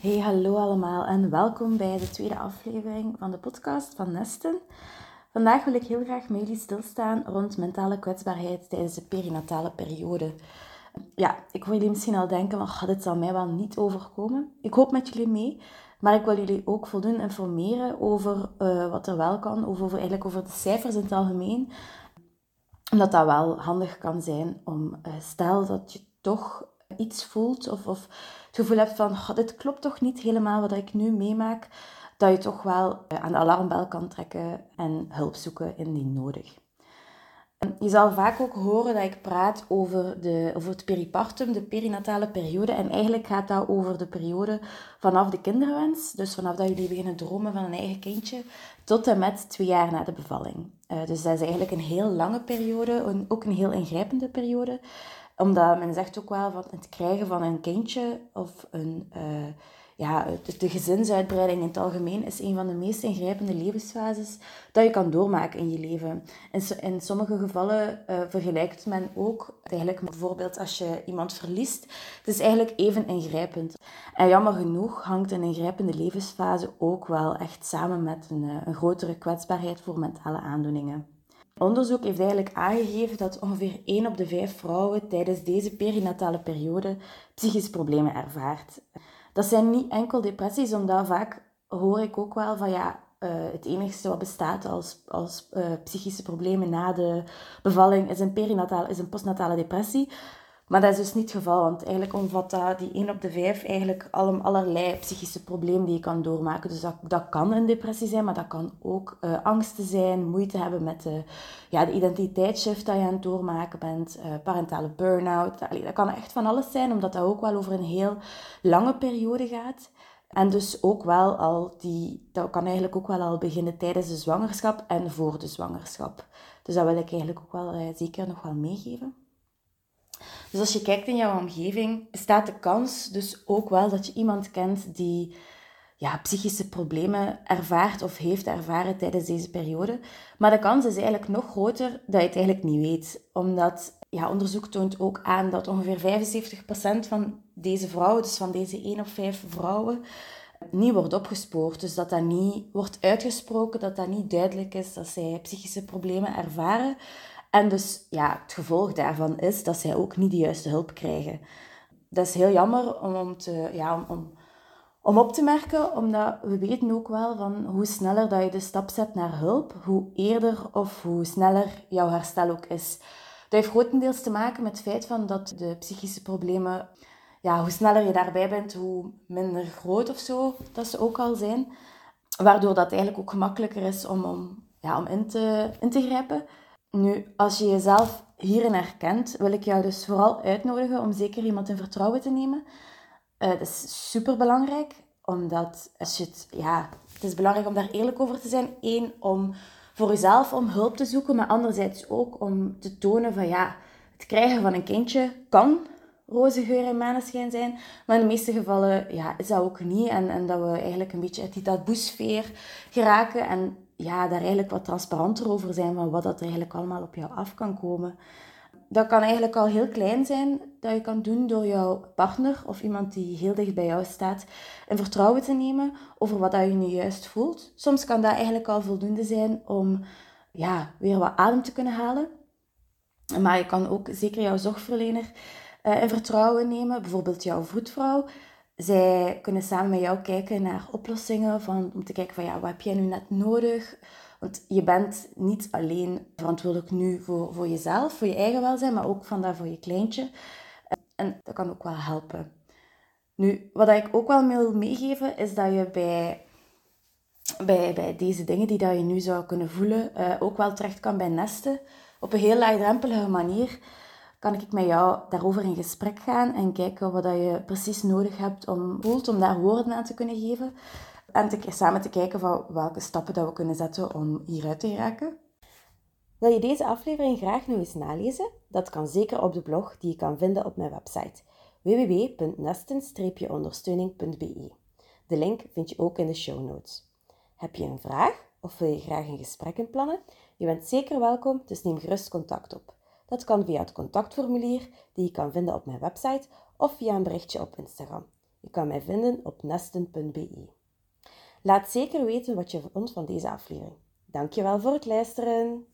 Hey, hallo allemaal en welkom bij de tweede aflevering van de podcast van Nesten. Vandaag wil ik heel graag met jullie stilstaan rond mentale kwetsbaarheid tijdens de perinatale periode. Ja, ik hoor jullie misschien al denken, maar dit zal mij wel niet overkomen. Ik hoop met jullie mee, maar ik wil jullie ook voldoende informeren over uh, wat er wel kan, over, eigenlijk over de cijfers in het algemeen. Omdat dat wel handig kan zijn om, uh, stel dat je toch iets voelt of, of het gevoel hebt van dit klopt toch niet helemaal wat ik nu meemaak, dat je toch wel eh, aan de alarmbel kan trekken en hulp zoeken indien nodig. Je zal vaak ook horen dat ik praat over, de, over het peripartum, de perinatale periode. En eigenlijk gaat dat over de periode vanaf de kinderwens, dus vanaf dat jullie beginnen dromen van een eigen kindje, tot en met twee jaar na de bevalling. Uh, dus dat is eigenlijk een heel lange periode, ook een heel ingrijpende periode omdat men zegt ook wel van het krijgen van een kindje of een, uh, ja, de gezinsuitbreiding in het algemeen is een van de meest ingrijpende levensfases dat je kan doormaken in je leven. In, in sommige gevallen uh, vergelijkt men ook eigenlijk bijvoorbeeld als je iemand verliest. Het is eigenlijk even ingrijpend. En jammer genoeg hangt een ingrijpende levensfase ook wel echt samen met een, uh, een grotere kwetsbaarheid voor mentale aandoeningen. Onderzoek heeft eigenlijk aangegeven dat ongeveer 1 op de 5 vrouwen tijdens deze perinatale periode psychische problemen ervaart. Dat zijn niet enkel depressies, omdat vaak hoor ik ook wel van ja, uh, het enige wat bestaat als, als uh, psychische problemen na de bevalling is een perinatale, is een postnatale depressie. Maar dat is dus niet het geval, want eigenlijk omvat dat, die 1 op de 5 eigenlijk alle, allerlei psychische problemen die je kan doormaken. Dus dat, dat kan een depressie zijn, maar dat kan ook uh, angsten zijn, moeite hebben met de, ja, de identiteitsshift dat je aan het doormaken bent, uh, parentale burn-out. Dat kan echt van alles zijn, omdat dat ook wel over een heel lange periode gaat. En dus ook wel al die, dat kan eigenlijk ook wel al beginnen tijdens de zwangerschap en voor de zwangerschap. Dus dat wil ik eigenlijk ook wel uh, zeker nog wel meegeven. Dus als je kijkt in jouw omgeving, bestaat de kans dus ook wel dat je iemand kent die ja, psychische problemen ervaart of heeft ervaren tijdens deze periode. Maar de kans is eigenlijk nog groter dat je het eigenlijk niet weet. Omdat ja, onderzoek toont ook aan dat ongeveer 75% van deze vrouwen, dus van deze 1 op 5 vrouwen, niet wordt opgespoord. Dus dat dat niet wordt uitgesproken, dat dat niet duidelijk is dat zij psychische problemen ervaren. En dus ja, het gevolg daarvan is dat zij ook niet de juiste hulp krijgen. Dat is heel jammer om, om, te, ja, om, om, op te merken, omdat we weten ook wel van hoe sneller dat je de stap zet naar hulp, hoe eerder of hoe sneller jouw herstel ook is. Dat heeft grotendeels te maken met het feit van dat de psychische problemen, ja, hoe sneller je daarbij bent, hoe minder groot of zo dat ze ook al zijn. Waardoor dat eigenlijk ook gemakkelijker is om, om, ja, om in, te, in te grijpen. Nu, als je jezelf hierin herkent, wil ik jou dus vooral uitnodigen om zeker iemand in vertrouwen te nemen. Uh, dat is super belangrijk, omdat als je het, ja, het is belangrijk om daar eerlijk over te zijn. Eén, om voor jezelf om hulp te zoeken, maar anderzijds ook om te tonen van ja, het krijgen van een kindje kan roze geur en maneschijn zijn. Maar in de meeste gevallen ja, is dat ook niet. En, en dat we eigenlijk een beetje uit die taboesfeer geraken. En ja, daar eigenlijk wat transparanter over zijn van wat dat er eigenlijk allemaal op jou af kan komen. Dat kan eigenlijk al heel klein zijn dat je kan doen door jouw partner of iemand die heel dicht bij jou staat in vertrouwen te nemen over wat dat je nu juist voelt. Soms kan dat eigenlijk al voldoende zijn om ja, weer wat adem te kunnen halen. Maar je kan ook zeker jouw zorgverlener uh, in vertrouwen nemen, bijvoorbeeld jouw voetvrouw. Zij kunnen samen met jou kijken naar oplossingen, van, om te kijken van ja, wat heb jij nu net nodig? Want je bent niet alleen verantwoordelijk nu voor, voor jezelf, voor je eigen welzijn, maar ook vandaar voor je kleintje. En dat kan ook wel helpen. Nu, wat ik ook wel wil meegeven, is dat je bij, bij, bij deze dingen die dat je nu zou kunnen voelen, uh, ook wel terecht kan bij nesten. Op een heel laagdrempelige manier kan ik met jou daarover in gesprek gaan en kijken wat je precies nodig hebt om, voelt, om daar woorden aan te kunnen geven. En te, samen te kijken van welke stappen dat we kunnen zetten om hieruit te geraken. Wil je deze aflevering graag nog eens nalezen? Dat kan zeker op de blog die je kan vinden op mijn website www.nesten-ondersteuning.be. De link vind je ook in de show notes. Heb je een vraag of wil je graag een gesprek inplannen? Je bent zeker welkom, dus neem gerust contact op. Dat kan via het contactformulier die je kan vinden op mijn website of via een berichtje op Instagram. Je kan mij vinden op nesten.be. Laat zeker weten wat je vond van deze aflevering. Dankjewel voor het luisteren.